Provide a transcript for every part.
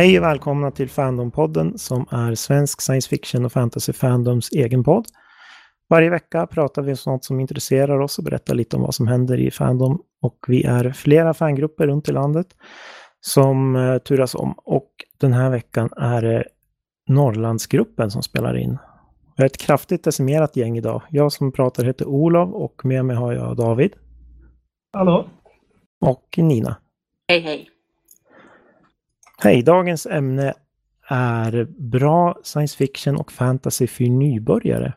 Hej och välkomna till Fandompodden som är svensk science fiction och fantasy fandoms egen podd. Varje vecka pratar vi om sånt som intresserar oss och berättar lite om vad som händer i Fandom. Och vi är flera fangrupper runt i landet som uh, turas om. Och den här veckan är det Norrlandsgruppen som spelar in. Vi är ett kraftigt decimerat gäng idag. Jag som pratar heter Olof och med mig har jag David. Hallå. Och Nina. Hej hej. Hej, dagens ämne är bra science fiction och fantasy för nybörjare.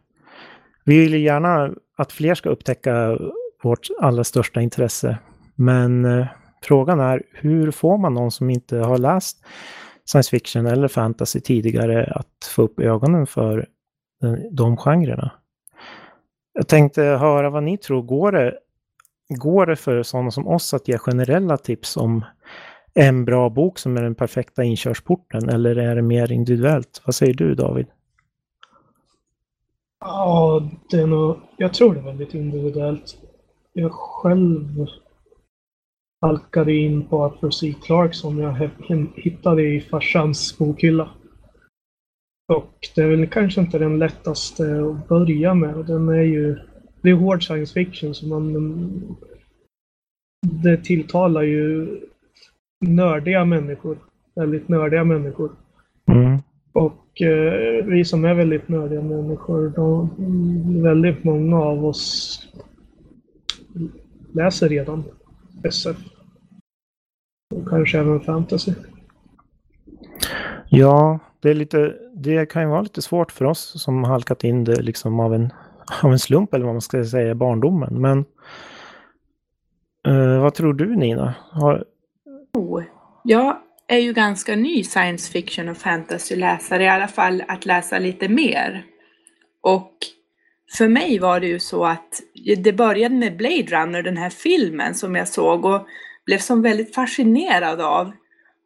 Vi vill gärna att fler ska upptäcka vårt allra största intresse. Men eh, frågan är hur får man någon som inte har läst science fiction eller fantasy tidigare att få upp ögonen för de genrerna? Jag tänkte höra vad ni tror. Går det, går det för sådana som oss att ge generella tips om en bra bok som är den perfekta inkörsporten eller är det mer individuellt? Vad säger du David? Ja, det är nog, jag tror det är väldigt individuellt. Jag själv halkade in på Arthur C. Clarke som jag hittade i farsans bokhylla. Och det är väl kanske inte den lättaste att börja med. Den är ju, det är hård science fiction så man det tilltalar ju nördiga människor. Väldigt nördiga människor. Mm. Och eh, vi som är väldigt nördiga människor, de, väldigt många av oss läser redan SF. Och kanske även fantasy. Ja, det, är lite, det kan ju vara lite svårt för oss som halkat in det liksom av en, av en slump eller vad man ska säga, barndomen. Men eh, vad tror du Nina? Har, Oh, jag är ju ganska ny science fiction och fantasy-läsare, i alla fall att läsa lite mer. Och för mig var det ju så att det började med Blade Runner, den här filmen som jag såg och blev som väldigt fascinerad av.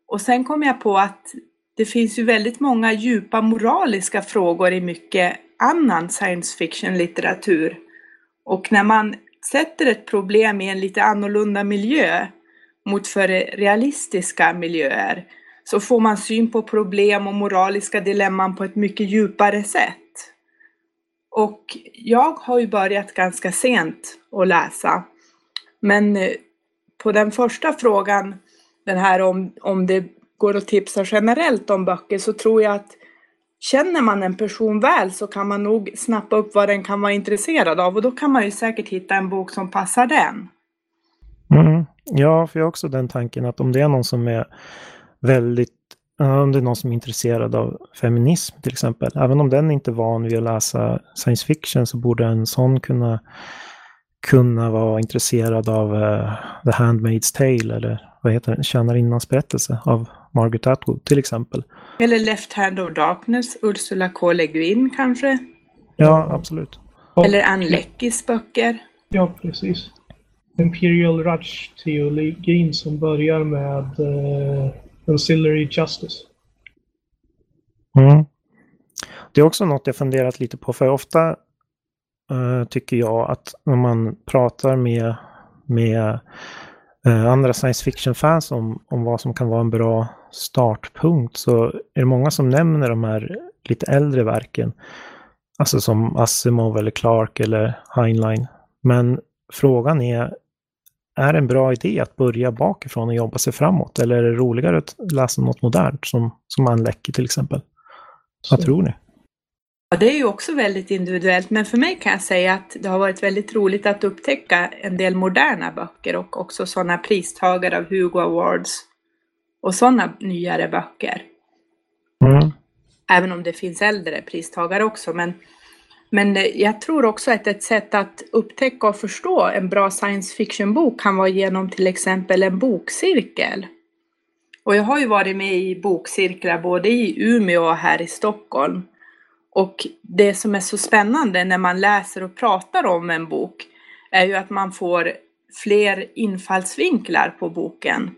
Och sen kom jag på att det finns ju väldigt många djupa moraliska frågor i mycket annan science fiction-litteratur. Och när man sätter ett problem i en lite annorlunda miljö mot för realistiska miljöer så får man syn på problem och moraliska dilemman på ett mycket djupare sätt. Och jag har ju börjat ganska sent att läsa. Men eh, på den första frågan, den här om, om det går att tipsa generellt om böcker, så tror jag att känner man en person väl så kan man nog snappa upp vad den kan vara intresserad av och då kan man ju säkert hitta en bok som passar den. Mm. Ja, för jag har också den tanken att om det är någon som är väldigt, om det är någon som är intresserad av feminism till exempel, även om den inte är van vid att läsa science fiction så borde en sån kunna, kunna vara intresserad av uh, The Handmaid's Tale eller vad heter den, Tjänarinnans berättelse av Margaret Atwood till exempel. Eller Left Hand of Darkness, Ursula K. Le Guin kanske? Ja, absolut. Eller Ann Leckis böcker. Ja, precis. Imperial Rush-teologin som börjar med eh, uh, Ancillary Justice. Mm. Det är också något jag funderat lite på, för ofta uh, tycker jag att när man pratar med, med uh, andra science fiction-fans om, om vad som kan vara en bra startpunkt så är det många som nämner de här lite äldre verken. Alltså som Asimov eller Clark eller Heinlein. Men frågan är, är det en bra idé att börja bakifrån och jobba sig framåt? Eller är det roligare att läsa något modernt som, som Ann Leckie till exempel? Vad tror ni? Ja, det är ju också väldigt individuellt, men för mig kan jag säga att det har varit väldigt roligt att upptäcka en del moderna böcker och också sådana pristagare av Hugo Awards och sådana nyare böcker. Mm. Även om det finns äldre pristagare också, men men eh, jag tror också att ett sätt att upptäcka och förstå en bra science fiction-bok kan vara genom till exempel en bokcirkel. Och jag har ju varit med i bokcirklar både i Umeå och här i Stockholm. Och det som är så spännande när man läser och pratar om en bok är ju att man får fler infallsvinklar på boken.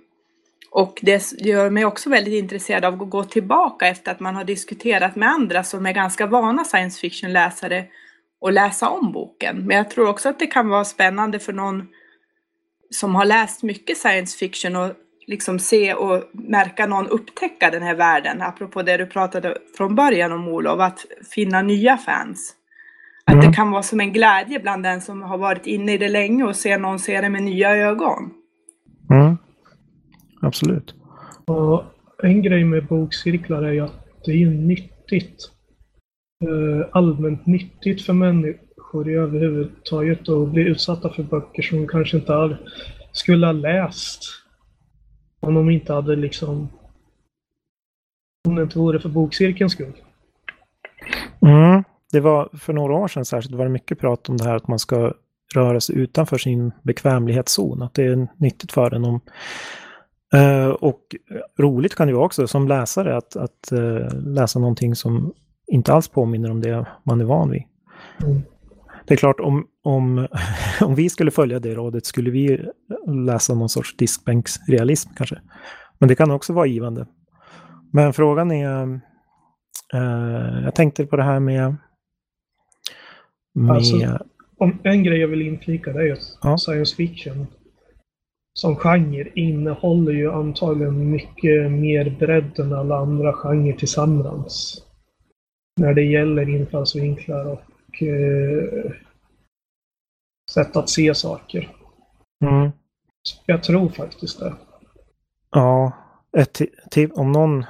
Och det gör mig också väldigt intresserad av att gå tillbaka efter att man har diskuterat med andra som är ganska vana science fiction-läsare och läsa om boken. Men jag tror också att det kan vara spännande för någon som har läst mycket science fiction och liksom se och märka någon upptäcka den här världen. Apropå det du pratade från början om Olof, att finna nya fans. Att Mm. det kan vara som en glädje bland den som har varit inne i det länge och se någon se det med nya ögon. Mm. Absolut. Och en grej med bokcirklar är ju att det är nyttigt. eh, allmänt nyttigt för människor i överhuvudtaget att bli utsatta för böcker som de kanske inte skulle ha läst om de inte hade liksom om det inte vore för bokcirkelns skull. Mm. Det var för några år sedan särskilt var det mycket prat om det här att man ska röra sig utanför sin bekvämlighetszon. Att det är nyttigt för en om Eh, och roligt kan det vara också som läsare att, att eh, läsa någonting som inte alls påminner om det man är van vid. Mm. Det är klart om, om, om vi skulle följa det rådet skulle vi läsa någon sorts diskbänksrealism kanske. Men det kan också vara givande. Men frågan är, eh, jag tänkte på det här med, med Alltså- Om en grej jag vill inflika det är ju Ja. science fiction som genre innehåller ju antagligen mycket mer bredd än alla andra genrer tillsammans. När det gäller infallsvinklar och eh, sätt att se saker. mm, Jag tror faktiskt det. Ja, ett om, någon,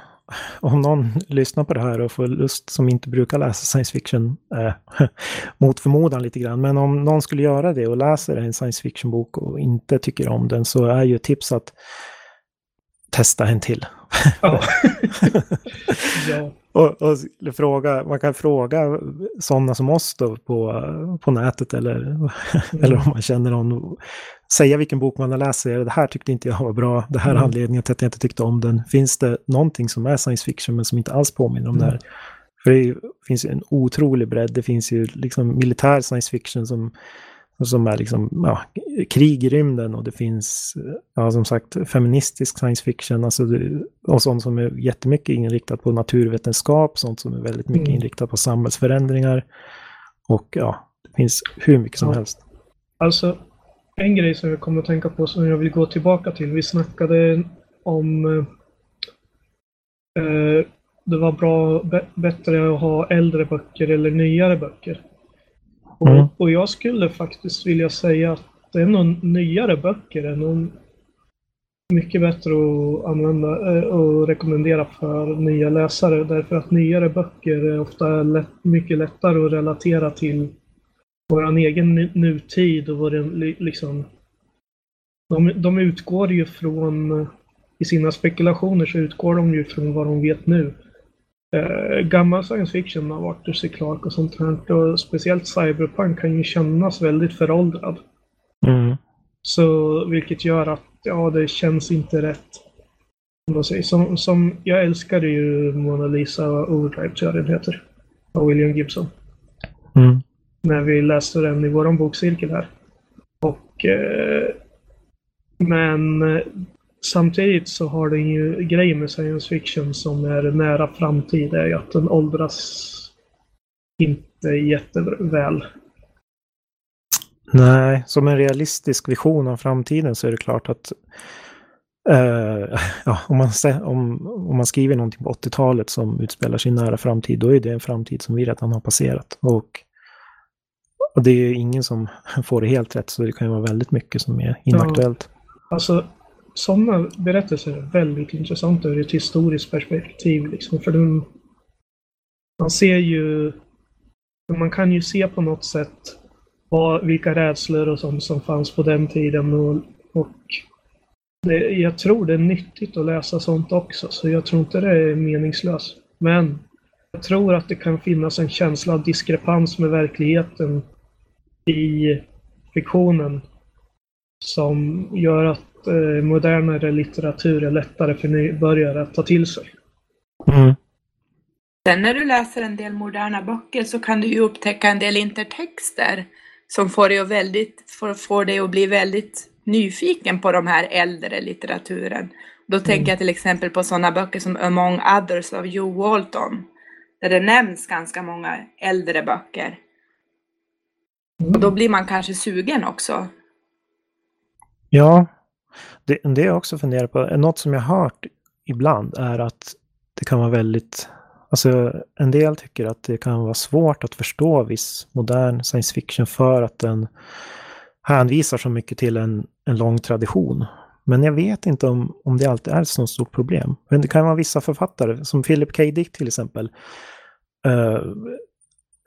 om någon lyssnar på det här och får lust som inte brukar läsa science fiction, eh, mot förmodan lite grann, men om någon skulle göra det och läser en science fiction-bok och inte tycker om den så är ju tips att testa en till. Ja. ja. och, och fråga, man kan fråga sådana som oss då på, på nätet eller, eller om man känner någon. Säga vilken bok man har läst. Säga, det här tyckte inte jag var bra. Det här är Mm. anledningen till att jag inte tyckte om den. Finns det någonting som är science fiction men som inte alls påminner om det Mm. här? För det ju- finns ju en otrolig bredd. Det finns ju liksom militär science fiction som, som är liksom, ja, krig i rymden och det finns, ja, som sagt, feministisk science fiction. Alltså det, och sånt som är jättemycket inriktat på naturvetenskap, sånt som är väldigt mycket Mm. inriktat på samhällsförändringar. Och ja, det finns hur mycket som Ja. helst. Alltså, en grej som jag kommer att tänka på som jag vill gå tillbaka till. Vi snackade om eh, eh, det var bra, bättre att ha äldre böcker eller nyare böcker. Och, Mm. och jag skulle faktiskt vilja säga att det är nog nyare böcker är nog mycket bättre att använda eh, och rekommendera för nya läsare. Därför att nyare böcker är ofta lätt, mycket lättare att relatera till vår egen nu- nutid och vår, li- liksom, de, de utgår ju från, i sina spekulationer så utgår de ju från vad de vet nu. Eh, gammal science fiction av Arthur C. Clarke och sånt här, och speciellt cyberpunk kan ju kännas väldigt föråldrad. Mm. Så, vilket gör att ja, det känns inte rätt. Som, som, jag älskade ju Mona Lisa Overdrive, tror jag den heter. Av William Gibson Mm när vi läste den i vår bokcirkel här. Och, eh, men eh, samtidigt så har den ju grejer med science fiction som är nära framtid är ju att den åldras inte jätteväl. Nej, som en realistisk vision av framtiden så är det klart att Uh, ja, om, man, om, om man skriver någonting på 80-talet som utspelar sig i nära framtid, då är det en framtid som vi redan har passerat. Och, och det är ingen som får det helt rätt, så det kan ju vara väldigt mycket som är inaktuellt. Alltså, sådana berättelser är väldigt intressanta ur ett historiskt perspektiv. Liksom, för den, man ser ju... Man kan ju se på något sätt vad, vilka rädslor och sånt som fanns på den tiden. Och, och det, jag tror det är nyttigt att läsa sånt också, så jag tror inte det är meningslöst. Men jag tror att det kan finnas en känsla av diskrepans med verkligheten i fiktionen som gör att eh, modernare litteratur är lättare för nybörjare att ta till sig. Mm. Sen när du läser en del moderna böcker så kan du ju upptäcka en del intertexter som får dig att, väldigt, får, får dig att bli väldigt nyfiken på de här äldre litteraturen. Då tänker jag till exempel på sådana böcker som Among Others av Joe Walton. Där det nämns ganska många äldre böcker. Och då blir man kanske sugen också. Ja, Det, det jag också funderar på, något som jag hört ibland är att det kan vara väldigt Alltså en del tycker att det kan vara svårt att förstå viss modern science fiction för att den hänvisar så mycket till en, en lång tradition. Men jag vet inte om, om det alltid är ett så stort problem. Men det kan vara vissa författare, som Philip K. Dick till exempel, uh,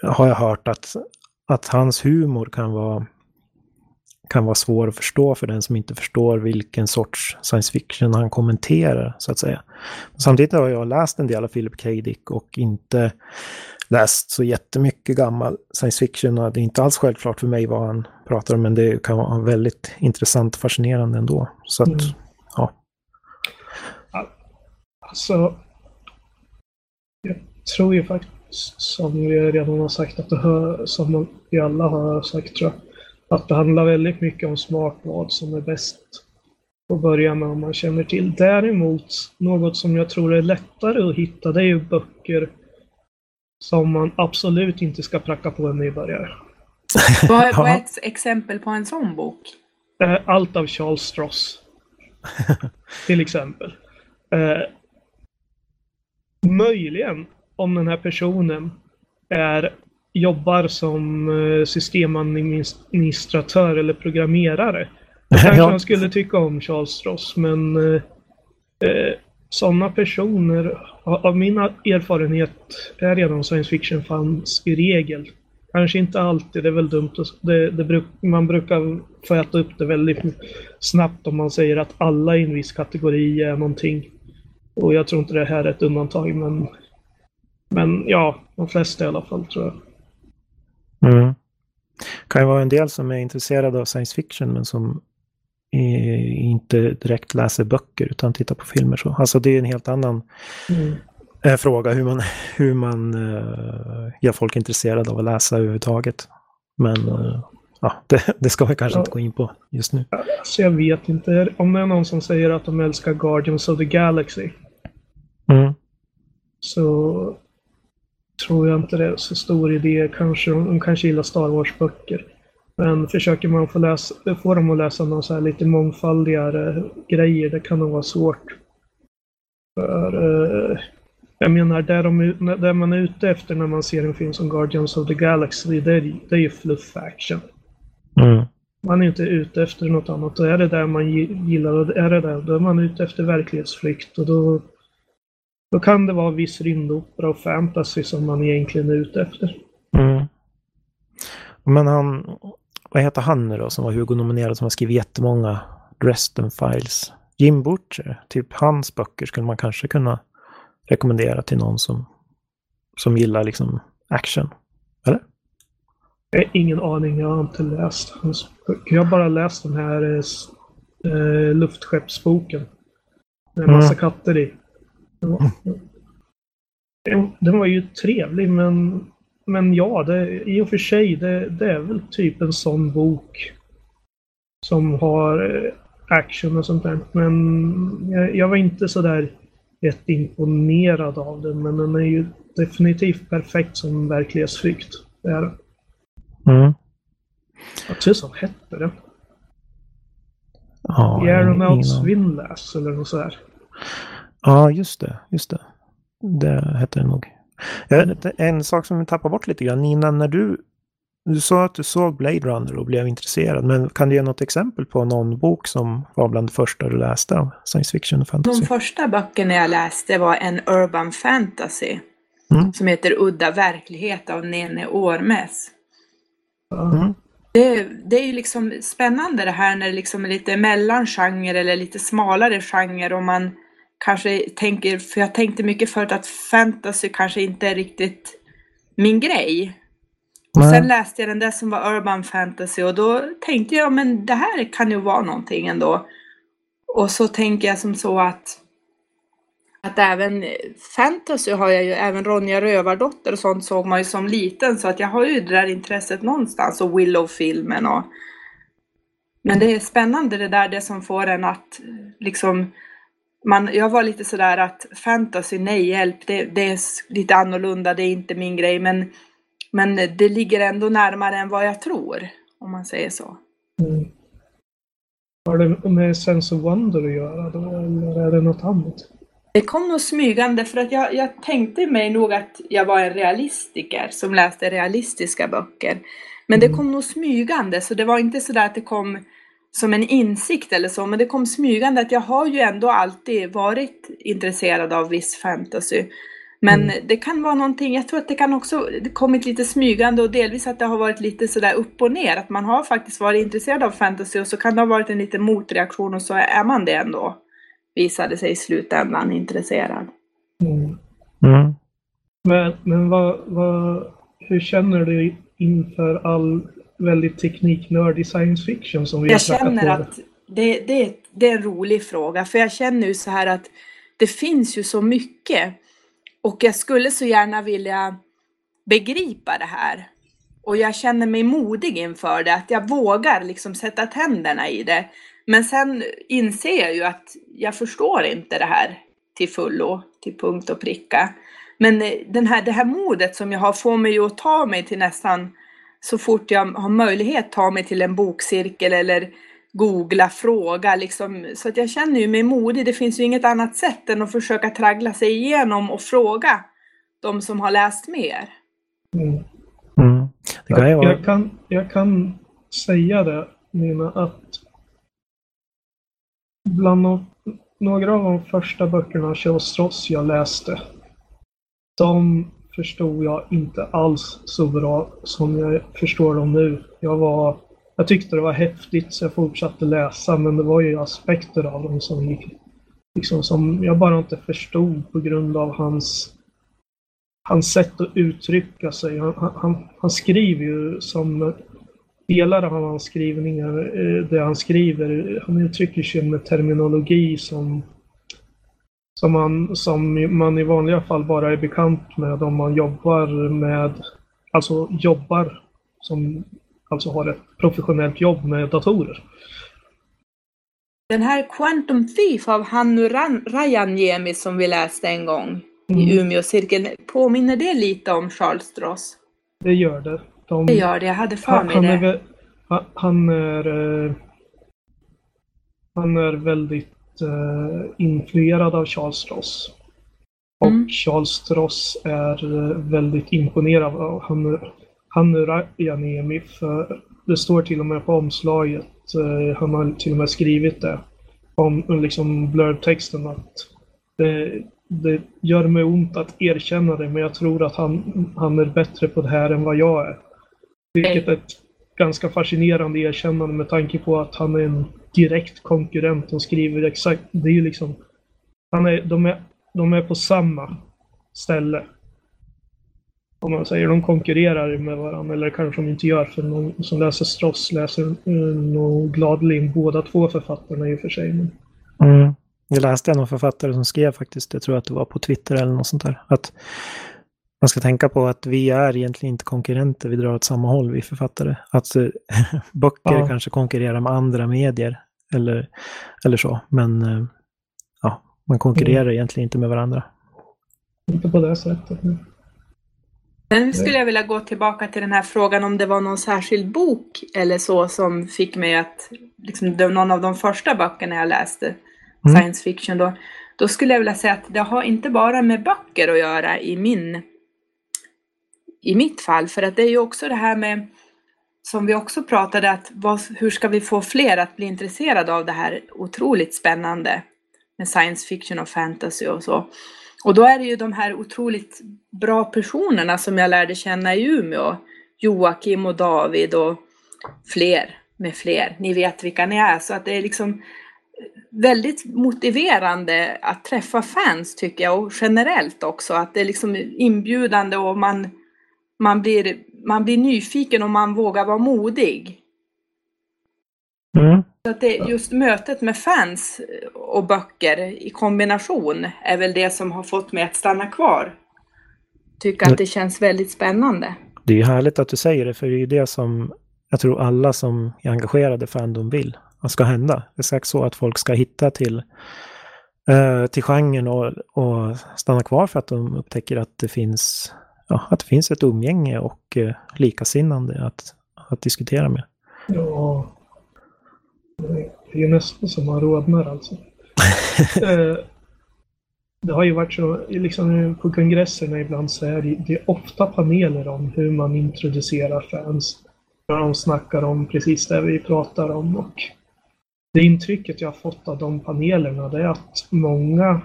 har jag hört att, att hans humor kan vara kan vara svår att förstå för den som inte förstår vilken sorts science fiction han kommenterar, så att säga. Samtidigt har jag läst en del av Philip K. Dick och inte läst så jättemycket gammal science fiction. Och det är inte alls självklart för mig vad han pratar om, men det kan vara väldigt intressant och fascinerande ändå. Så att, mm. ja. Alltså, jag tror ju faktiskt, som vi redan har sagt, att det hör, som vi alla har sagt, tror jag, att det handlar väldigt mycket om smart vad som är bäst att börja med om man känner till. Däremot, något som jag tror är lättare att hitta, det är ju böcker som man absolut inte ska pracka på en nybörjare. Vad är, ett exempel på en sån bok? Eh, allt av Charles Stross. till exempel. Eh, möjligen om den här personen är jobbar som eh, systemadministratör eller programmerare. Då kanske ja. han skulle tycka om Charles Stross, men eh, eh sådana personer, av min erfarenhet, är redan science fiction fanns i regel. Kanske inte alltid, det är väl dumt. Det, det bruk, man brukar få äta upp det väldigt snabbt om man säger att alla i en viss kategori är någonting. Och jag tror inte det här är ett undantag, men, men ja, de flesta i alla fall tror jag. Mm. Det kan ju vara en del som är intresserade av science fiction men som inte direkt läser böcker utan tittar på filmer. Så. Alltså det är en helt annan mm. Eh, fråga hur man, hur man uh, gör folk intresserade av att läsa överhuvudtaget. Men uh, ja, det, det, ska vi kanske ja. inte gå in på just nu. Alltså jag vet inte. Om det är någon som säger att de älskar Guardians of the Galaxy. Mm. Så tror jag inte det är så stor idé. Kanske, de kanske gillar Star Wars-böcker. Men försöker man få, läsa, få dem att läsa någon så här lite mångfaldigare grejer, det kan nog vara svårt. För, eh, jag menar, där, de, där man är ute efter när man ser en film som Guardians of the Galaxy, det är, det är ju fluff action. Mm. Man är inte ute efter något annat. Och är det där man gillar, är det där, då är man ute efter verklighetsflykt. Och då, då kan det vara viss rymdopera och fantasy som man egentligen är ute efter. Mm. Men han, vad heter han nu då som var Hugo-nominerad som har skrivit jättemånga Dresden Files? Jim Butcher, typ hans böcker skulle man kanske kunna rekommendera till någon som, som gillar liksom action. Eller? Ingen aning, jag har inte läst hans böcker. Jag har bara läst den här eh, luftskeppsboken. Med en massa mm. katter i. Den, den var ju trevlig men, men ja, det, i och för sig det, det är väl typ en sån bok som har eh, action och sånt där. Men jag, jag var inte sådär jätteimponerad av den, men den är ju definitivt perfekt som verklighetsflykt. Det är den. Mm. Vad tusan hette den? Ja, The Aeronauts Windlass eller något sådär. Ja, just det. Just det. Det hette det nog. En sak som vi tappar bort lite grann. Nina, när du, du sa att du såg Blade Runner och blev intresserad. Men kan du ge något exempel på någon bok som var bland det första du läste av science fiction och fantasy? De första böckerna jag läste var en urban fantasy. Mm. Som heter Udda verklighet av Nene Ormes. Mm. Det, det, är ju liksom spännande det här när det liksom är lite mellangenre eller lite smalare genre och man kanske tänker, för jag tänkte mycket förut att fantasy kanske inte är riktigt min grej. Och sen läste jag den där som var urban fantasy och då tänkte jag men det här kan ju vara någonting ändå. Och så tänker jag som så att att även fantasy har jag ju, även Ronja Rövardotter och sånt såg man ju som liten så att jag har ju det där intresset någonstans och Willow-filmen och men det är spännande det där det som får en att liksom man, jag var lite sådär att fantasy, nej hjälp, det, det, är lite annorlunda, det är inte min grej, men, men det ligger ändå närmare än vad jag tror, om man säger så. Mm. Har det med Sense of Wonder att göra då, eller är det något annat? Det kom nog smygande för att jag, jag tänkte mig nog att jag var en realistiker som läste realistiska böcker. Men det Mm. kom nog smygande så det var inte sådär att det kom som en insikt eller så, men det kom smygande att jag har ju ändå alltid varit intresserad av viss fantasy. Men Mm. det kan vara någonting, jag tror att det kan också det kommit lite smygande och delvis att det har varit lite sådär upp och ner, att man har faktiskt varit intresserad av fantasy och så kan det ha varit en liten motreaktion och så är man det ändå. Visade sig i slutändan intresserad. Mm. Mm. Men, men vad, vad, hur känner du inför all väldigt tekniknördig science fiction som vi Jag har känner att det, det, det är en rolig fråga, för jag känner ju så här att det finns ju så mycket och jag skulle så gärna vilja begripa det här. Och jag känner mig modig inför det, att jag vågar liksom sätta tänderna i det. Men sen inser jag ju att jag förstår inte det här till fullo, till punkt och pricka. Men eh, den här, det här modet som jag har får mig att ta mig till nästan så fort jag har möjlighet ta mig till en bokcirkel eller googla, fråga liksom. Så att jag känner ju mig modig. Det finns ju inget annat sätt än att försöka traggla sig igenom och fråga de som har läst mer. Mm. Mm. Kan vara... Jag, kan, jag kan säga det, Nina, att bland no några av de första böckerna av Kjell Stross jag läste, de förstod jag inte alls så bra som jag förstår dem nu. Jag, var, jag tyckte det var häftigt så jag fortsatte läsa, men det var ju aspekter av dem som, gick, liksom, som jag bara inte förstod på grund av hans hans sätt att uttrycka sig. Han, han, han skriver ju som delar av hans skrivningar, eh, det han skriver, han uttrycker sig med terminologi som, som, man, som man i vanliga fall bara är bekant med om man jobbar med, alltså jobbar som alltså har ett professionellt jobb med datorer. Den här Quantum Thief av Hannu Rajaniemi som vi läste en gång i Mm. Umeåcirkeln, påminner det lite om Charles Stross? Det gör det. De, Det gör det, jag hade för han, mig han, är, det. vä- han- är eh, han är väldigt influerad av Charles Stross. Och Mm. Charles Stross är eh, väldigt imponerad av Hannu, Hannu Rajaniemi för det står till och med på omslaget, eh, han har till och med skrivit det, om liksom blurbtexten att det, det gör mig ont att erkänna det men jag tror att han, han är bättre på det här än vad jag är. Vilket är ett ganska fascinerande erkännande med tanke på att han är en direkt konkurrent och skriver exakt, det är ju liksom, han är, de, är, de är på samma ställe. Om man säger, de konkurrerar med varandra, eller kanske de inte gör, för någon som läser Stross läser eh, nog gladeligen båda två författarna i och för sig. Men, Mm. Jag läste en av författare som skrev faktiskt, jag tror att det var på Twitter eller något sånt där, att man ska tänka på att vi är egentligen inte konkurrenter, vi drar åt samma håll, vi författare. Att eh, böcker Ja. kanske konkurrerar med andra medier eller, eller så, men eh, ja, man konkurrerar egentligen inte med varandra. inte på det sättet. Men. Sen skulle jag vilja gå tillbaka till den här frågan om det var någon särskild bok eller så som fick mig att, liksom någon av de första böckerna jag läste, Mm. science fiction då, då skulle jag vilja säga att det har inte bara med böcker att göra i min, i mitt fall, för att det är ju också det här med, som vi också pratade, att vad, hur ska vi få fler att bli intresserade av det här otroligt spännande med science fiction och fantasy och så. Och då är det ju de här otroligt bra personerna som jag lärde känna i Umeå. Joakim och David och fler med fler. Ni vet vilka ni är. Så att det är liksom väldigt motiverande att träffa fans tycker jag. Och generellt också. Att det är liksom inbjudande och man, man, blir, man blir nyfiken och man vågar vara modig. Mm. Så att det, just mötet med fans och böcker i kombination är väl det som har fått mig att stanna kvar. Tycka att det känns väldigt spännande. Det är ju härligt att du säger det, för det är ju det som jag tror alla som är engagerade i Fandom vill att ska hända. Exakt så att folk ska hitta till, eh, till genren och, och stanna kvar för att de upptäcker att det finns, ja, att det finns ett umgänge och eh, likasinnande att, att diskutera med. Ja. Det är nästan som man rodnar alltså. Eh, det har ju varit så, liksom på kongresserna ibland så är det, det är ofta paneler om hur man introducerar fans. När de snackar om precis det vi pratar om och det intrycket jag har fått av de panelerna det är att många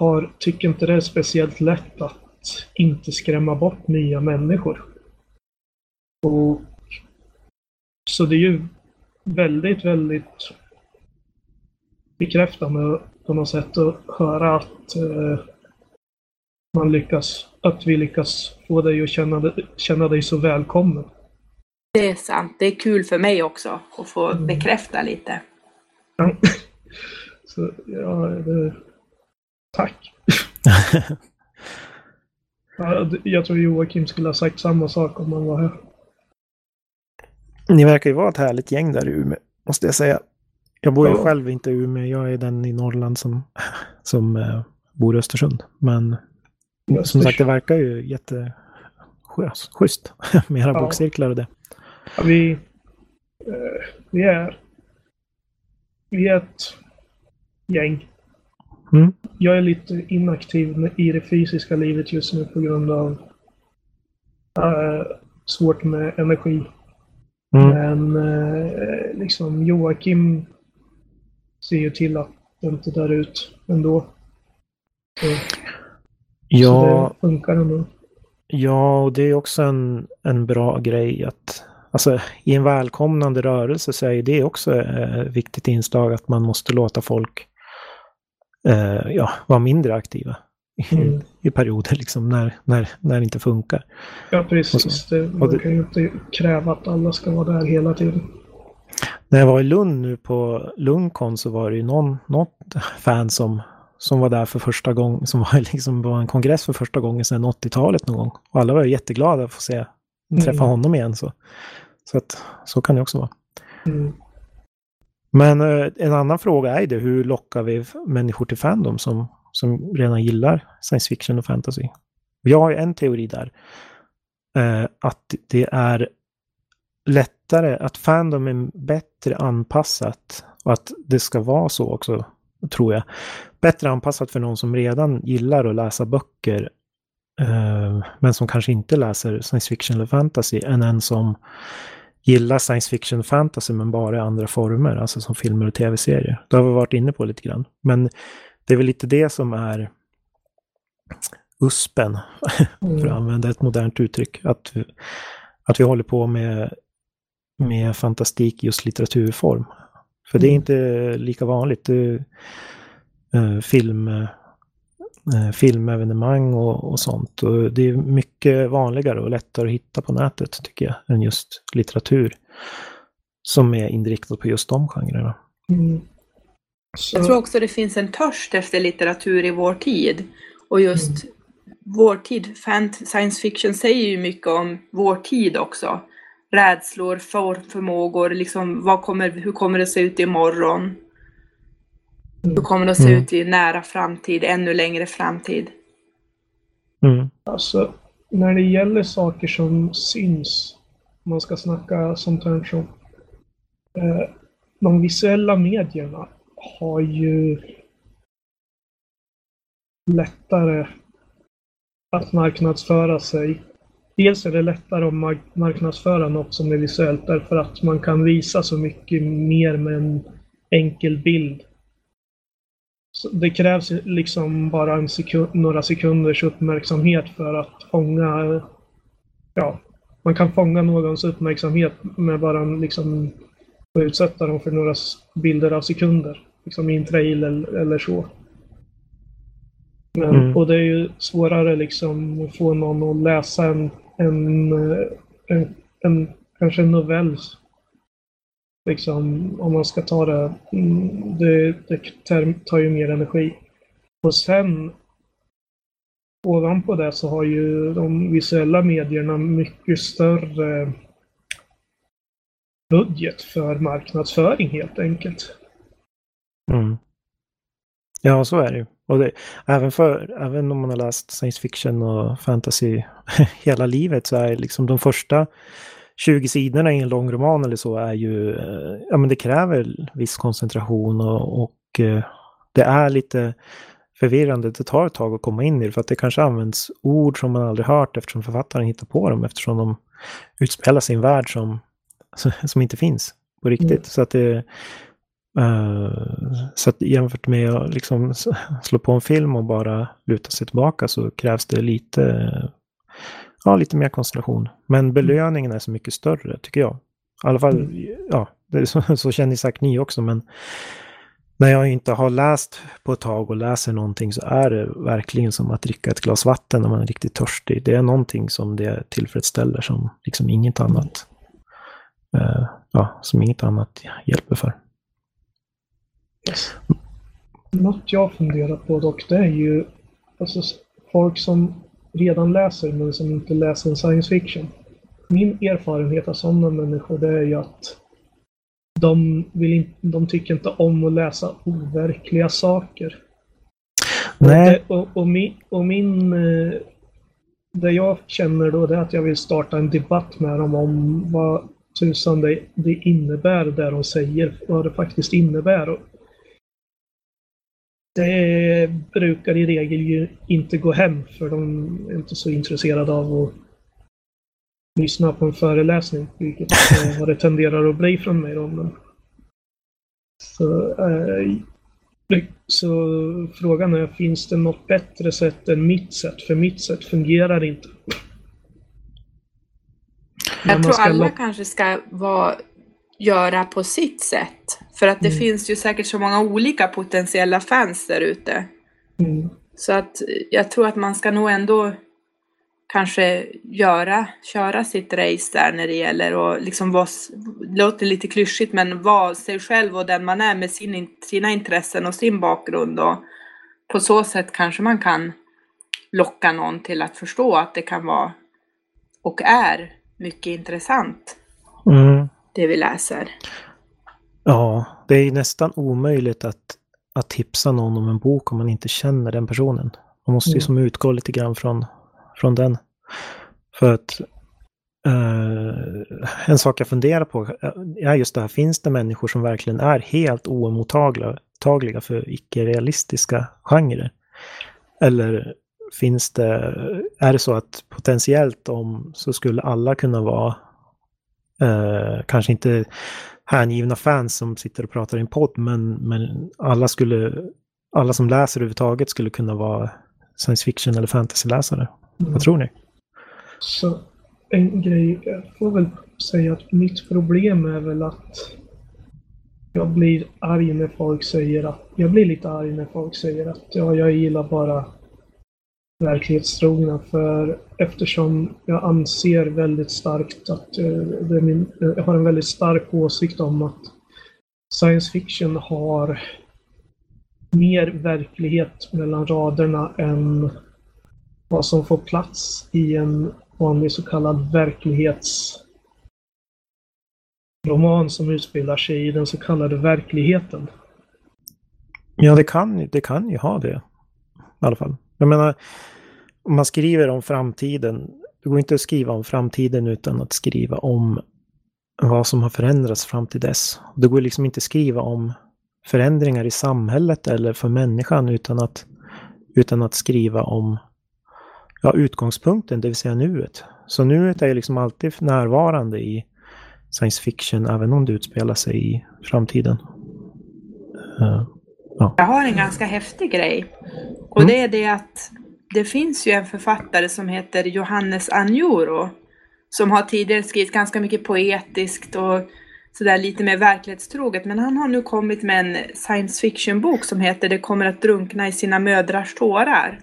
har, tycker inte det är speciellt lätt att inte skrämma bort nya människor. Och, så det är ju väldigt, väldigt bekräftande på något sätt att höra att eh, man lyckas, att vi lyckas få dig att känna, känna dig så välkommen. Det är sant. Det är kul för mig också att få Mm. bekräfta lite. Ja. Så, ja, det, tack. Jag tror Joakim skulle ha sagt samma sak om han var här. Ni verkar ju vara ett härligt gäng där i Umeå, måste jag säga. Jag bor ju Ja. själv inte i Umeå, jag är den i Norrland som, som eh, bor i Östersund. Men som sagt, det verkar ju jätteschysst med era Ja. bokcirklar och det. Ja, vi, eh, vi är vi är ett gäng. Mm. Jag är lite inaktiv i det fysiska livet just nu på grund av eh, svårt med energi. Mm. Men eh, liksom Joakim ser ju till att det inte dör ut ändå. Så, Ja, så det funkar ändå. Ja, och det är också en, en bra grej att alltså, i en välkomnande rörelse så är det också eh, ett viktigt inslag att man måste låta folk eh, ja, vara mindre aktiva i, Mm. i perioder liksom när, när, när det inte funkar. Ja, precis. Det, man kan ju inte kräva att alla ska vara där hela tiden. När jag var i Lund nu på Lundcon så var det ju någon, något fan som, som var där för första gången, som var liksom var en kongress för första gången sedan 80-talet någon gång. Och alla var ju jätteglada att få se, träffa Mm. honom igen. Så, så, att, så kan det också vara. Mm. Men eh, en annan fråga är ju det, hur lockar vi människor till Fandom som, som redan gillar science fiction och fantasy? Jag har ju en teori där. Eh, att det är lättare, att Fandom är bättre anpassat och att det ska vara så också, tror jag. Bättre anpassat för någon som redan gillar att läsa böcker eh, men som kanske inte läser science fiction eller fantasy än en som gillar science fiction fantasy men bara i andra former, alltså som filmer och tv-serier. Det har vi varit inne på lite grann. Men det är väl lite det som är USPen, för att Mm. använda ett modernt uttryck. Att, vi- att vi håller på med, med fantastik just litteraturform. För det är Mm. inte lika vanligt. Det, eh, film, eh, filmevenemang och, och sånt. Och det är mycket vanligare och lättare att hitta på nätet tycker jag, än just litteratur. Som är inriktad på just de genrerna. Mm. Jag tror också det finns en törst efter litteratur i vår tid. Och just vår tid, science fiction säger ju mycket om vår tid också. Rädslor, för, förmågor, liksom vad kommer, hur kommer det se ut imorgon? Hur kommer det att se Mm. ut i nära framtid, ännu längre framtid? Mm. Alltså, när det gäller saker som syns, om man ska snacka sånt här som eh, de visuella medierna har ju lättare att marknadsföra sig. Dels är det lättare att mark- marknadsföra något som är visuellt därför att man kan visa så mycket mer med en enkel bild. Det krävs liksom bara sekund, några sekunders uppmärksamhet för att fånga... Ja, man kan fånga någons uppmärksamhet med bara liksom och utsätta dem för några bilder av sekunder. Liksom i en trailer eller så. Men, Mm. Och det är ju svårare liksom att få någon att läsa en, en, eh, en, en kanske en novell. Liksom, om man ska ta det. Mm, det, det tar- tar ju mer energi. Och sen ovanpå det så har ju de visuella medierna mycket större budget för marknadsföring helt enkelt. Mm. Ja, så är det ju. Och det, även, för, även om man har läst science fiction och fantasy hela livet så är liksom de första 20 sidorna i en lång roman eller så är ju, eh, ja men det kräver viss koncentration och, och eh, det är lite förvirrande. Det tar ett tag att komma in i det för att det kanske används ord som man aldrig hört eftersom författaren hittar på dem eftersom de utspelar en värld som, som inte finns på riktigt. Mm. Så att det, Uh, så att jämfört med att liksom slå på en film och bara luta sig tillbaka så krävs det lite, ja, lite mer koncentration. Men mm. belöningen är så mycket större, tycker jag. I alla fall, mm. ja, det, så, så känner säkert ni också, men när jag inte har läst på ett tag och läser någonting så är det verkligen som att dricka ett glas vatten när man är riktigt törstig. Det är någonting som det tillfredsställer som liksom inget annat, uh, ja, som inget annat hjälper för. Något jag funderar på dock, det är ju alltså, folk som redan läser men som inte läser en science fiction. Min erfarenhet av sådana människor det är ju att de, vill in, de tycker inte om att läsa overkliga saker. Nej. Och, och, och, min, och min... Eh, det jag känner då det är att jag vill starta en debatt med dem om vad tusan det, det innebär, det de säger, vad det faktiskt innebär. Och det brukar i regel ju inte gå hem för de är inte så intresserade av att lyssna på en föreläsning, vilket vad det tenderar att bli från mig. Då. Men, så, eh, så frågan är, finns det något bättre sätt än mitt sätt? För mitt sätt fungerar inte. Jag tror alla kanske ska vara göra på sitt sätt. För att det mm. finns ju säkert så många olika potentiella fans där ute. Mm. Så att jag tror att man ska nog ändå kanske göra, köra sitt race där när det gäller att liksom vara, låter lite klyschigt, men vara sig själv och den man är med sin, sina intressen och sin bakgrund och på så sätt kanske man kan locka någon till att förstå att det kan vara och är mycket intressant. Mm det vi läser. Ja, det är nästan omöjligt att, att tipsa någon om en bok om man inte känner den personen. Man måste ju mm. som utgå lite grann från, från den. För att uh, en sak jag funderar på är just det här, finns det människor som verkligen är helt oemottagliga för icke-realistiska genrer? Eller finns det, är det så att potentiellt om så skulle alla kunna vara Eh, kanske inte hängivna fans som sitter och pratar i en podd, men, men alla, skulle, alla som läser överhuvudtaget skulle kunna vara science fiction eller fantasyläsare. Mm. Vad tror ni? Så en grej, jag får väl säga att mitt problem är väl att jag blir arg när folk säger att, jag blir lite arg när folk säger att ja, jag gillar bara verklighetstrogna för eftersom jag anser väldigt starkt att uh, min, uh, jag har en väldigt stark åsikt om att science fiction har mer verklighet mellan raderna än vad som får plats i en vanlig så kallad verklighetsroman som utspelar sig i den så kallade verkligheten. Ja, det kan, det kan ju ha det. I alla fall. Jag menar, om man skriver om framtiden, det går inte att skriva om framtiden utan att skriva om vad som har förändrats fram till dess. Det går liksom inte att skriva om förändringar i samhället eller för människan utan att, utan att skriva om ja, utgångspunkten, det vill säga nuet. Så nuet är liksom alltid närvarande i science fiction, även om det utspelar sig i framtiden. Uh, ja. Jag har en ganska häftig grej. Och mm. det är det att det finns ju en författare som heter Johannes Anjuro som har tidigare skrivit ganska mycket poetiskt och sådär lite mer verklighetstroget. Men han har nu kommit med en science fiction-bok som heter Det kommer att drunkna i sina mödrars tårar.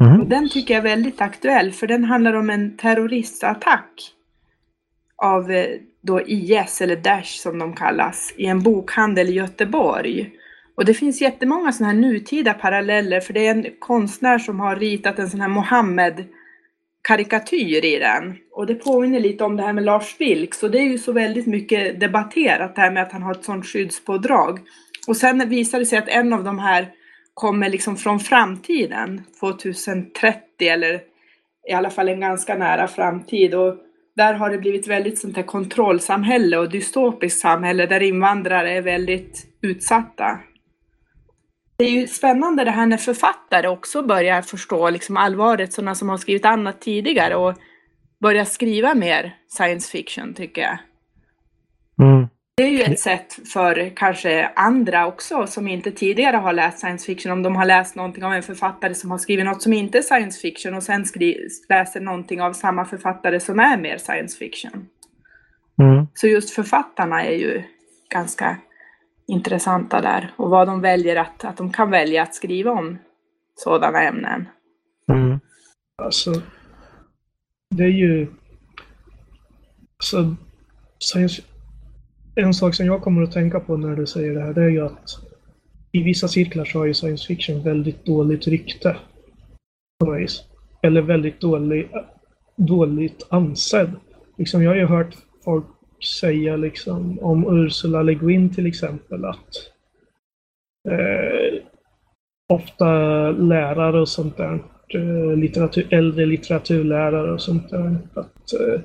Mm. den tycker jag är väldigt aktuell för den handlar om en terroristattack av eh, då IS eller Daesh som de kallas i en bokhandel i Göteborg. Och det finns jättemånga sådana här nutida paralleller för det är en konstnär som har ritat en sån här Mohammed karikatyr i den. Och det påminner lite om det här med Lars Vilks och det är ju så väldigt mycket debatterat det här med att han har ett sådant skyddspådrag. Och sen visar det sig att en av de här kommer liksom från framtiden, 2030 eller i alla fall en ganska nära framtid. Och där har det blivit väldigt sånt här kontrollsamhälle och dystopiskt samhälle där invandrare är väldigt utsatta. Det är ju spännande det här när författare också börjar förstå liksom allvaret, sådana som har skrivit annat tidigare och börjar skriva mer science fiction tycker jag. Mm. Det är ju ett sätt för kanske andra också som inte tidigare har läst science fiction, om de har läst någonting av en författare som har skrivit något som inte är science fiction och sen läser någonting av samma författare som är mer science fiction. Mm. Så just författarna är ju ganska intressanta där och vad de väljer att, att de kan välja att skriva om sådana ämnen. Mm. Alltså, det är ju... Alltså, science, en sak som jag kommer att tänka på när du säger det här, det är ju att i vissa cirklar så har ju science fiction väldigt dåligt rykte. På något vis. Eller väldigt dålig, dåligt ansedd. Liksom, jag har ju hört folk säga liksom om Ursula Le Guin till exempel att eh, ofta lärare och sånt där, eh, litteratur, äldre litteraturlärare och sånt där, att eh,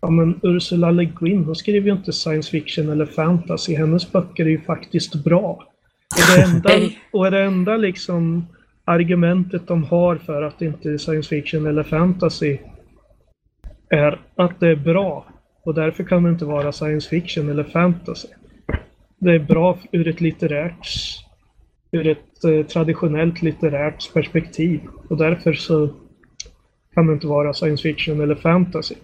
ja, men Ursula Le Guin, hon skriver ju inte science fiction eller fantasy. Hennes böcker är ju faktiskt bra. Och det enda, och det enda liksom argumentet de har för att det inte är science fiction eller fantasy är att det är bra. Och därför kan det inte vara science fiction eller fantasy. Det är bra ur ett litterärt, ur ett eh, traditionellt litterärt perspektiv. Och därför så kan det inte vara science fiction eller fantasy.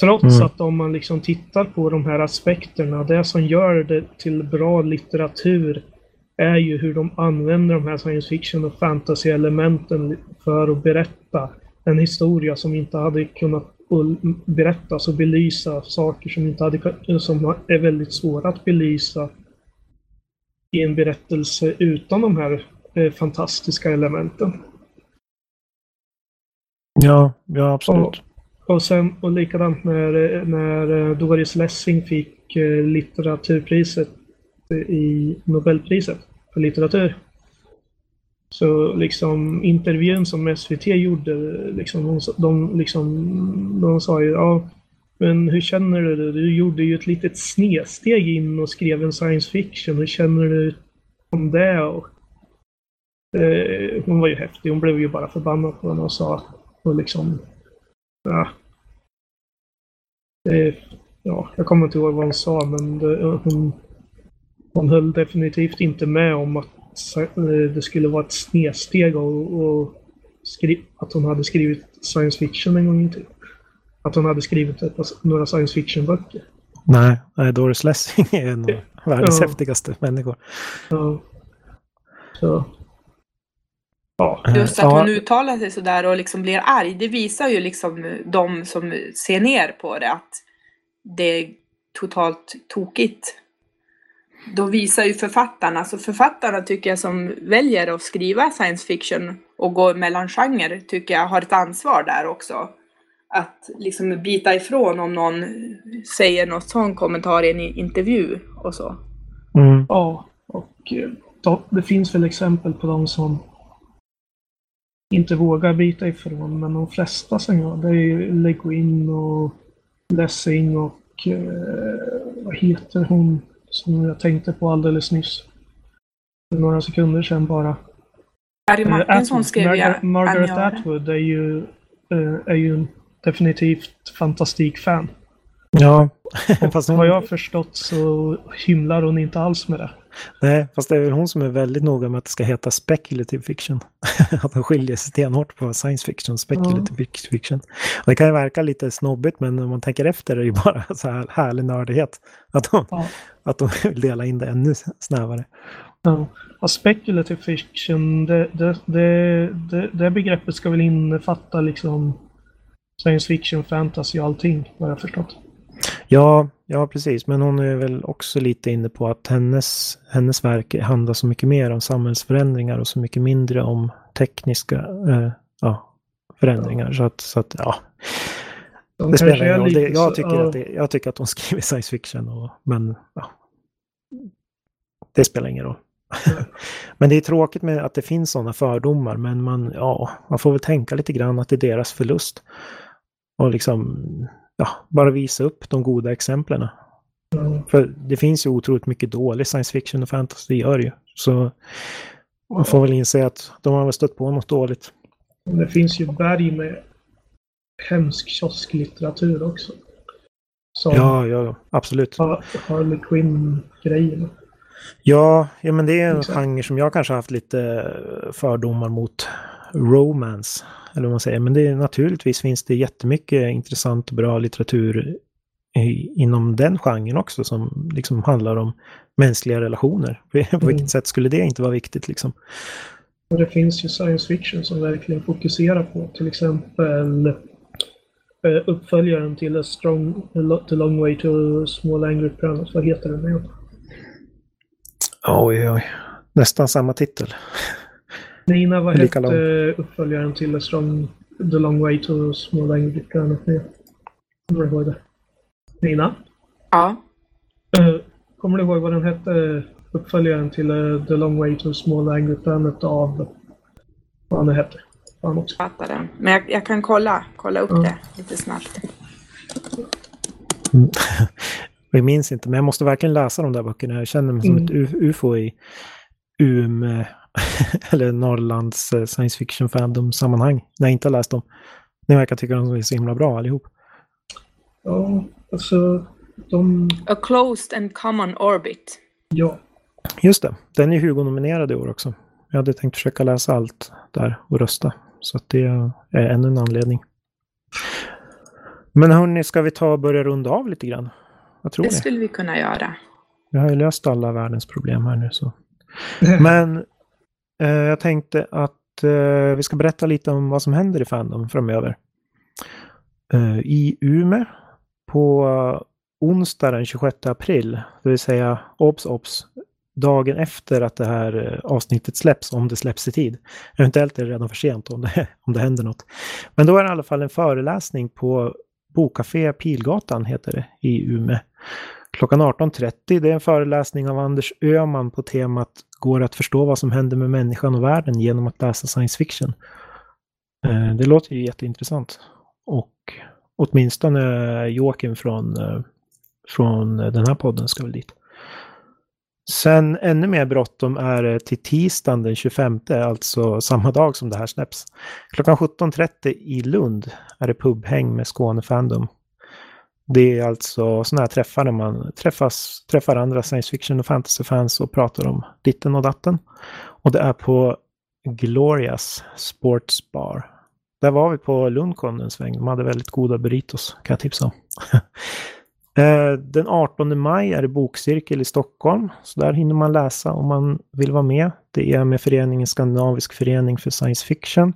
Trots Mm. att om man liksom tittar på de här aspekterna, det som gör det till bra litteratur är ju hur de använder de här science fiction och fantasy-elementen för att berätta en historia som inte hade kunnat och belysa saker som, inte hade, som är väldigt svåra att belysa i en berättelse utan de här eh, fantastiska elementen. Ja, ja absolut. Och, sen, och likadant när, när eh, Doris Lessing fick eh, litteraturpriset i Nobelpriset för litteratur. Så liksom intervjun som SVT gjorde, liksom, de, de, liksom, de sa ju ja, men hur känner du det? Du gjorde ju ett litet snedsteg in och skrev en science fiction. Hur känner du om det? Och, eh, hon var ju häftig. Hon blev ju bara förbannad på henne och sa och liksom Ja. eh, ja, jag kommer inte ihåg vad hon sa, men det, hon, hon höll definitivt inte med om att det skulle vara ett snedsteg och, och skri, att hon hade skrivit science fiction en gång i tiden. Att hon hade skrivit ett, några science fiction-böcker. Nej, nej, Doris Lessing är en av världens Ja. häftigaste människor. Så, så. Ja, Just att Ja. hon uttalar sig sådär och liksom blir arg, det visar ju liksom de som ser ner på det att det är totalt tokigt. Då visar ju författarna, så författarna tycker jag som väljer att skriva science fiction och gå mellan genrer tycker jag har ett ansvar där också. Att liksom bita ifrån om någon säger något sån kommentar i en intervju och så. Mm. Ja, och eh, då, det finns väl exempel på de som inte vågar bita ifrån, men de flesta som gör det är Le Guin och Lessing och eh, vad heter hon som jag tänkte på alldeles nyss? För några sekunder sedan bara. Harry Eh, Martinsson Atwood. skrev ju Margaret. Atwood är ju, eh, är ju definitivt fantastikfan. Ja, fast Vad hon, jag har förstått så hymlar hon inte alls med det. nej, fast det är väl hon som är väldigt noga med att det ska heta speculative fiction. att hon skiljer sig stenhårt på science fiction och speculative fiction. Och det kan ju verka lite snobbigt, men om man tänker efter är det ju bara så här härlig nördighet. Att hon, Ja. att de vill dela in det ännu snävare. Ja. Och speculative fiction, det, det, det, det, det begreppet ska väl innefatta liksom science fiction, fantasy och allting, vad jag har förstått. Ja, ja, precis. Men hon är väl också lite inne på att hennes, hennes verk handlar så mycket mer om samhällsförändringar och så mycket mindre om tekniska eh, ja, förändringar. Så att, så att ja, De det spelar ingen roll. Det, jag, tycker att det, jag tycker att hon skriver science fiction, och, men ja, det spelar ingen roll. men det är tråkigt med att det finns sådana fördomar, men man, ja, man får väl tänka lite grann att det är deras förlust. Och liksom ja, bara visa upp de goda exemplen. Ja. För det finns ju otroligt mycket dålig science fiction och fantasy, det gör det ju. Så man får väl inse att de har väl stött på något dåligt. Det finns ju berg med hemsk kiosklitteratur också. Som Ja, ja, absolut. Har- Harley Quinn-grejerna. Ja, ja, men det är en Exakt. genre som jag kanske har haft lite fördomar mot romance. Eller vad man säger. Men det är, naturligtvis finns det jättemycket intressant och bra litteratur i, inom den genren också som liksom handlar om mänskliga relationer. På Mm. vilket sätt skulle det inte vara viktigt liksom? Och det finns ju science fiction som verkligen fokuserar på till exempel eh, uppföljaren till A Strong, The Long Way to Small Angry Planet. Vad heter den igen? Oj, oj. Nästan samma titel. Nina, vad Lika hette lång. uppföljaren till A Strong, The Long Way to Small Angry Planet? Kommer du ihåg det? Nina? Ja. Eh, Kommer du ihåg vad den hette? Uppföljaren till eh, The Long Way to Small Angry Planet av... Vad han hette. Fan också. fattar den. Men jag, jag kan kolla, kolla upp Ja. det lite snabbt. Jag minns inte, men jag måste verkligen läsa de där böckerna. Jag känner mig som Mm. ett ufo i Ume, eller Norrlands eh, science fiction fandom-sammanhang. När jag inte har läst dem. Ni verkar tycka de är så himla bra allihop. Ja, alltså de... A closed and common orbit. Ja. Just det, den är Hugo-nominerad i år också. Jag hade tänkt försöka läsa allt där och rösta. Så att det är ännu en anledning. Men hörni, ska vi ta och börja runda av lite grann? Vad tror Det ni? skulle vi kunna göra. Vi har ju löst alla världens problem här nu så. Men Eh, jag tänkte att eh, vi ska berätta lite om vad som händer i Fandom framöver. Eh, I Umeå på onsdag den 26 april, det vill säga obs obs, dagen efter att det här avsnittet släpps, om det släpps i tid. Eventuellt är det redan för sent om det, om det händer något. Men då är det i alla fall en föreläsning på Bokcafé Pilgatan, heter det, i Umeå. Klockan 18.30, det är en föreläsning av Anders Öhman på temat Går det att förstå vad som händer med människan och världen genom att läsa science fiction? Eh, det låter ju jätteintressant. Och åtminstone Joakim från, eh, från den här podden ska väl dit. Sen ännu mer bråttom är det till tisdagen den 25, alltså samma dag som det här släpps. Klockan 17.30 i Lund är det pubhäng med Skåne Fandom. Det är alltså sådana här träffar där man träffas, träffar andra science fiction och fantasy-fans och pratar om ditten och datten. Och det är på Glorias Sports Bar. Där var vi på Lundcon en sväng. De hade väldigt goda burritos, kan jag tipsa om. Eh, den 18 maj är det bokcirkel i Stockholm. Så där hinner man läsa om man vill vara med. Det är med föreningen Skandinavisk förening för science fiction.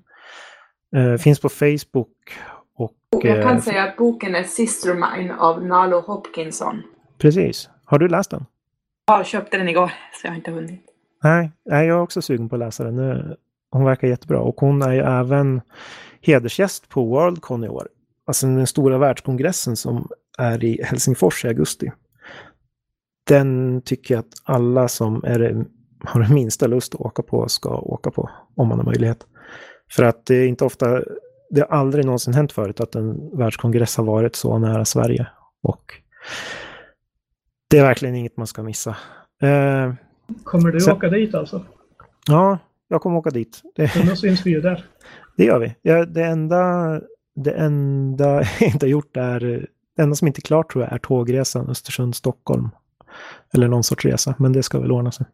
Eh, finns på Facebook. Jag kan eh, säga att boken är Sister Mine av Nalo Hopkinson. Precis. Har du läst den? Jag köpte den igår, så jag har inte hunnit. Nej, jag är också sugen på att läsa den. Hon verkar jättebra. Och hon är ju även hedersgäst på Worldcon i år. Alltså den stora världskongressen som är i Helsingfors i augusti. Den tycker jag att alla som är, har den minsta lust att åka på ska åka på. Om man har möjlighet. För att det är inte ofta, det har aldrig någonsin hänt förut att en världskongress har varit så nära Sverige. Och det är verkligen inget man ska missa. Eh, Kommer du Sen- åka dit alltså? Ja, jag kommer åka dit. Det, Men då syns vi ju där. det gör vi. Ja, det enda, det enda jag inte har gjort är, det enda som inte är klart tror jag är tågresan Östersund-Stockholm. Eller någon sorts resa, men det ska väl ordna sig.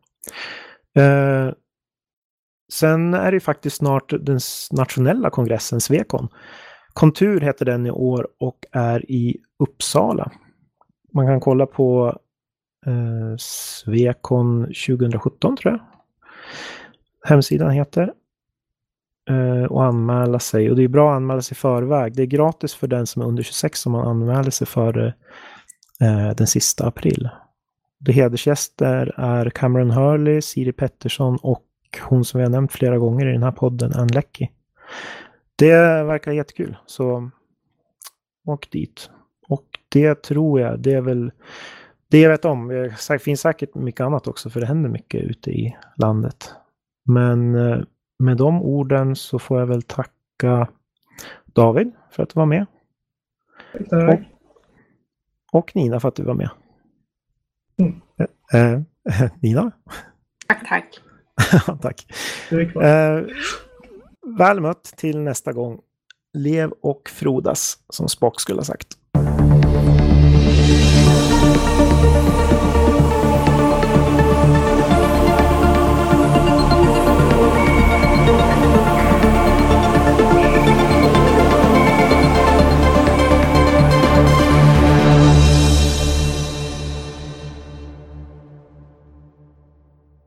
Eh, sen är det ju faktiskt snart den nationella kongressen, Svekon. Kontur heter den i år och är i Uppsala. Man kan kolla på eh, Svekon 2017 tror jag. Hemsidan heter. Eh, och anmäla sig. Och det är bra att anmäla sig i förväg. Det är gratis för den som är under 26 om man anmäler sig före eh, den sista april. De hedersgäster är Cameron Hurley, Siri Pettersson och hon som vi har nämnt flera gånger i den här podden, Ann Leckie. Det verkar jättekul, så åk dit. Och det tror jag, det är väl det jag vet om. Det finns säkert mycket annat också, för det händer mycket ute i landet. Men eh, med de orden så får jag väl tacka David för att du var med. Tack. Och Nina för att du var med. Mm. Eh, eh, Nina? Tack, tack. Tack. Eh, väl mött till nästa gång. Lev och frodas, som Spock skulle ha sagt.